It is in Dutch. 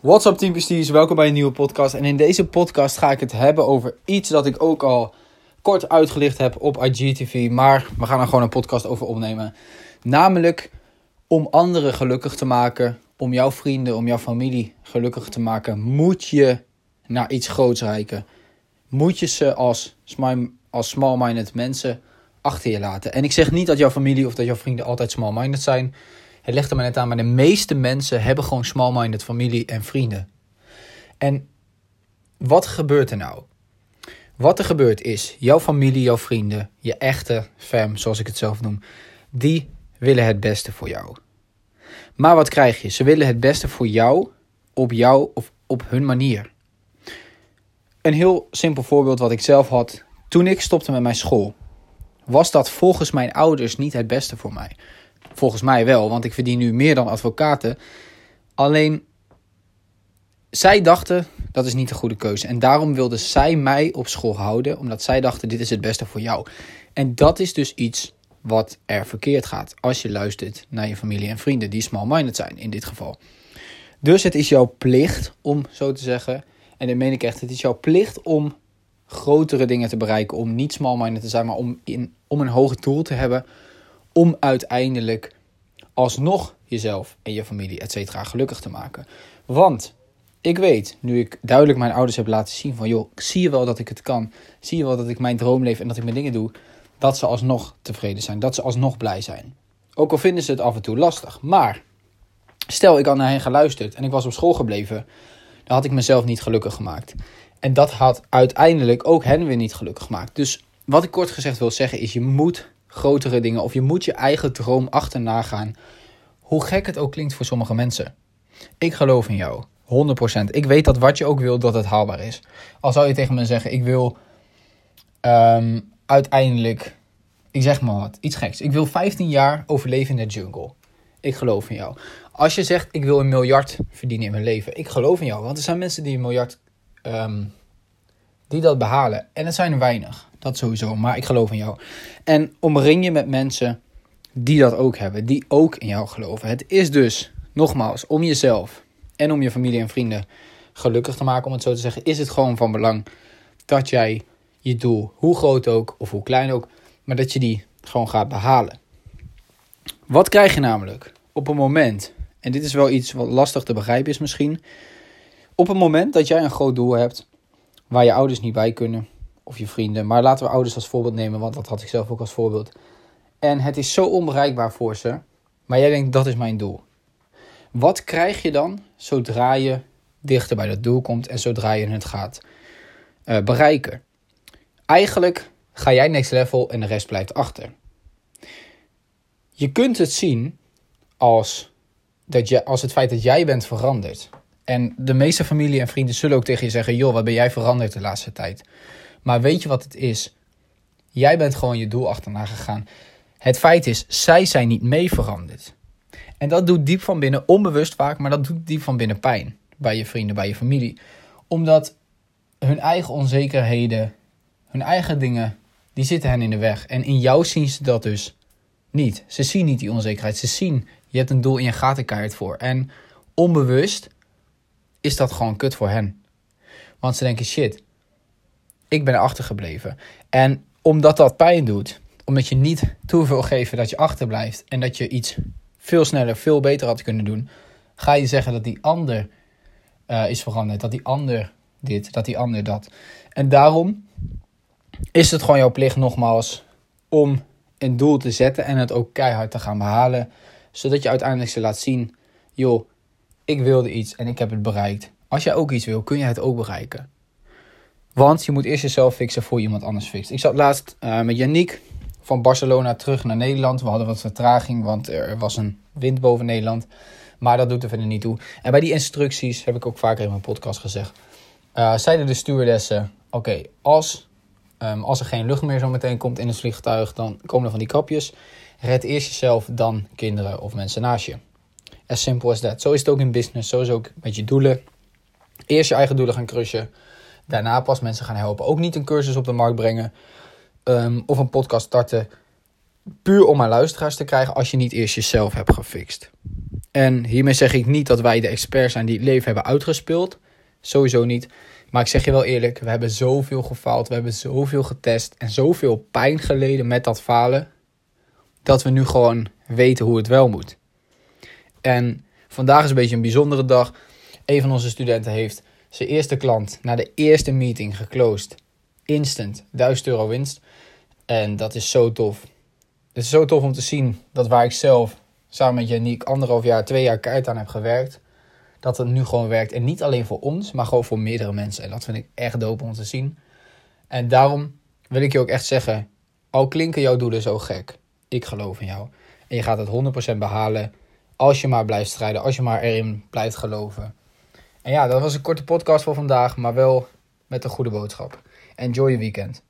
What's up team Prestige, welkom bij een nieuwe podcast. En in deze podcast ga ik het hebben over iets dat ik ook al kort uitgelicht heb op IGTV. Maar we gaan er gewoon een podcast over opnemen. Namelijk om anderen gelukkig te maken, om jouw vrienden, om jouw familie gelukkig te maken, moet je naar iets groots reiken. Moet je ze als, als small-minded mensen achter je laten. En ik zeg niet dat jouw familie of dat jouw vrienden altijd small-minded zijn. Het ligt er maar net aan, maar de meeste mensen hebben gewoon small-minded familie en vrienden. En wat gebeurt er nou? Wat er gebeurt is, jouw familie, jouw vrienden, je echte fam, zoals ik het zelf noem, die willen het beste voor jou. Maar wat krijg je? Ze willen het beste voor jou, op jou of op hun manier. Een heel simpel voorbeeld wat ik zelf had toen ik stopte met mijn school. Was dat volgens mijn ouders niet het beste voor mij? Volgens mij wel, want ik verdien nu meer dan advocaten. Alleen, zij dachten dat is niet de goede keuze. En daarom wilden zij mij op school houden, omdat zij dachten dit is het beste voor jou. En dat is dus iets wat er verkeerd gaat als je luistert naar je familie en vrienden die small-minded zijn in dit geval. Dus het is jouw plicht om zo te zeggen, en dat meen ik echt, het is jouw plicht om grotere dingen te bereiken, om niet small-minded te zijn, maar om, in, om een hoger doel te hebben om uiteindelijk alsnog jezelf en je familie, et cetera, gelukkig te maken. Want ik weet, nu ik duidelijk mijn ouders heb laten zien van, joh, zie je wel dat ik het kan, zie je wel dat ik mijn droom leef en dat ik mijn dingen doe, dat ze alsnog tevreden zijn, dat ze alsnog blij zijn. Ook al vinden ze het af en toe lastig. Maar stel ik had naar hen geluisterd en ik was op school gebleven, dan had ik mezelf niet gelukkig gemaakt. En dat had uiteindelijk ook hen weer niet gelukkig gemaakt. Dus wat ik kort gezegd wil zeggen is: je moet grotere dingen of je moet je eigen droom achterna gaan. Hoe gek het ook klinkt voor sommige mensen. Ik geloof in jou. 100%. Ik weet dat wat je ook wil, dat het haalbaar is. Al zou je tegen me zeggen: ik wil um, uiteindelijk, ik zeg maar wat, iets geks. Ik wil 15 jaar overleven in de jungle. Ik geloof in jou. Als je zegt: ik wil een miljard verdienen in mijn leven. Ik geloof in jou. Want er zijn mensen die een miljard, um, die dat behalen. En het zijn er weinig. Dat sowieso, maar ik geloof in jou. En omring je met mensen die dat ook hebben, die ook in jou geloven. Het is dus, nogmaals, om jezelf en om je familie en vrienden gelukkig te maken, om het zo te zeggen, is het gewoon van belang dat jij je doel, hoe groot ook of hoe klein ook, maar dat je die gewoon gaat behalen. Wat krijg je namelijk op een moment, en dit is wel iets wat lastig te begrijpen is misschien, op een moment dat jij een groot doel hebt waar je ouders niet bij kunnen, of je vrienden. Maar laten we ouders als voorbeeld nemen, want dat had ik zelf ook als voorbeeld. En het is zo onbereikbaar voor ze. Maar jij denkt, dat is mijn doel. Wat krijg je dan zodra je dichter bij dat doel komt en zodra je het gaat uh, bereiken? Eigenlijk ga jij next level en de rest blijft achter. Je kunt het zien als, dat je, als het feit dat jij bent veranderd. En de meeste familie en vrienden zullen ook tegen je zeggen: joh, wat ben jij veranderd de laatste tijd? Maar weet je wat het is? Jij bent gewoon je doel achterna gegaan. Het feit is, zij zijn niet mee veranderd. En dat doet diep van binnen, onbewust vaak, maar dat doet diep van binnen pijn. Bij je vrienden, bij je familie. Omdat hun eigen onzekerheden, hun eigen dingen, die zitten hen in de weg. En in jou zien ze dat dus niet. Ze zien niet die onzekerheid. Ze zien, je hebt een doel en je gaat er voor. En onbewust is dat gewoon kut voor hen. Want ze denken, shit, ik ben achtergebleven. En omdat dat pijn doet, omdat je niet toe wil geven dat je achterblijft en dat je iets veel sneller, veel beter had kunnen doen, ga je zeggen dat die ander uh, is veranderd, dat die ander dit, dat die ander dat. En daarom is het gewoon jouw plicht nogmaals om een doel te zetten en het ook keihard te gaan behalen, zodat je uiteindelijk ze laat zien, joh, ik wilde iets en ik heb het bereikt. Als jij ook iets wil, kun je het ook bereiken. Want je moet eerst jezelf fixen voor je iemand anders fixt. Ik zat laatst uh, met Yannick van Barcelona terug naar Nederland. We hadden wat vertraging, want er was een wind boven Nederland. Maar dat doet er verder niet toe. En bij die instructies, heb ik ook vaker in mijn podcast gezegd, uh, zeiden de stewardessen, oké, als, um, als er geen lucht meer zo meteen komt in het vliegtuig, dan komen er van die kapjes. Red eerst jezelf, dan kinderen of mensen naast je. As simple as that. Zo is het ook in business, zo is het ook met je doelen. Eerst je eigen doelen gaan crushen daarna pas mensen gaan helpen. Ook niet een cursus op de markt brengen um, of een podcast starten puur om maar luisteraars te krijgen als je niet eerst jezelf hebt gefixt. En hiermee zeg ik niet dat wij de experts zijn die het leven hebben uitgespeeld. Sowieso niet. Maar ik zeg je wel eerlijk, we hebben zoveel gefaald, we hebben zoveel getest en zoveel pijn geleden met dat falen, dat we nu gewoon weten hoe het wel moet. En vandaag is een beetje een bijzondere dag. Een van onze studenten heeft zijn eerste klant na de eerste meeting geclosed. Instant, 1000 euro winst. En dat is zo tof. Het is zo tof om te zien dat waar ik zelf samen met Janiek anderhalf jaar, twee jaar keihard aan heb gewerkt, dat het nu gewoon werkt. En niet alleen voor ons, maar gewoon voor meerdere mensen. En dat vind ik echt dope om te zien. En daarom wil ik je ook echt zeggen, al klinken jouw doelen zo gek, ik geloof in jou. En je gaat het 100% behalen als je maar blijft strijden, als je maar erin blijft geloven. En ja, dat was een korte podcast voor vandaag, maar wel met een goede boodschap. Enjoy je weekend.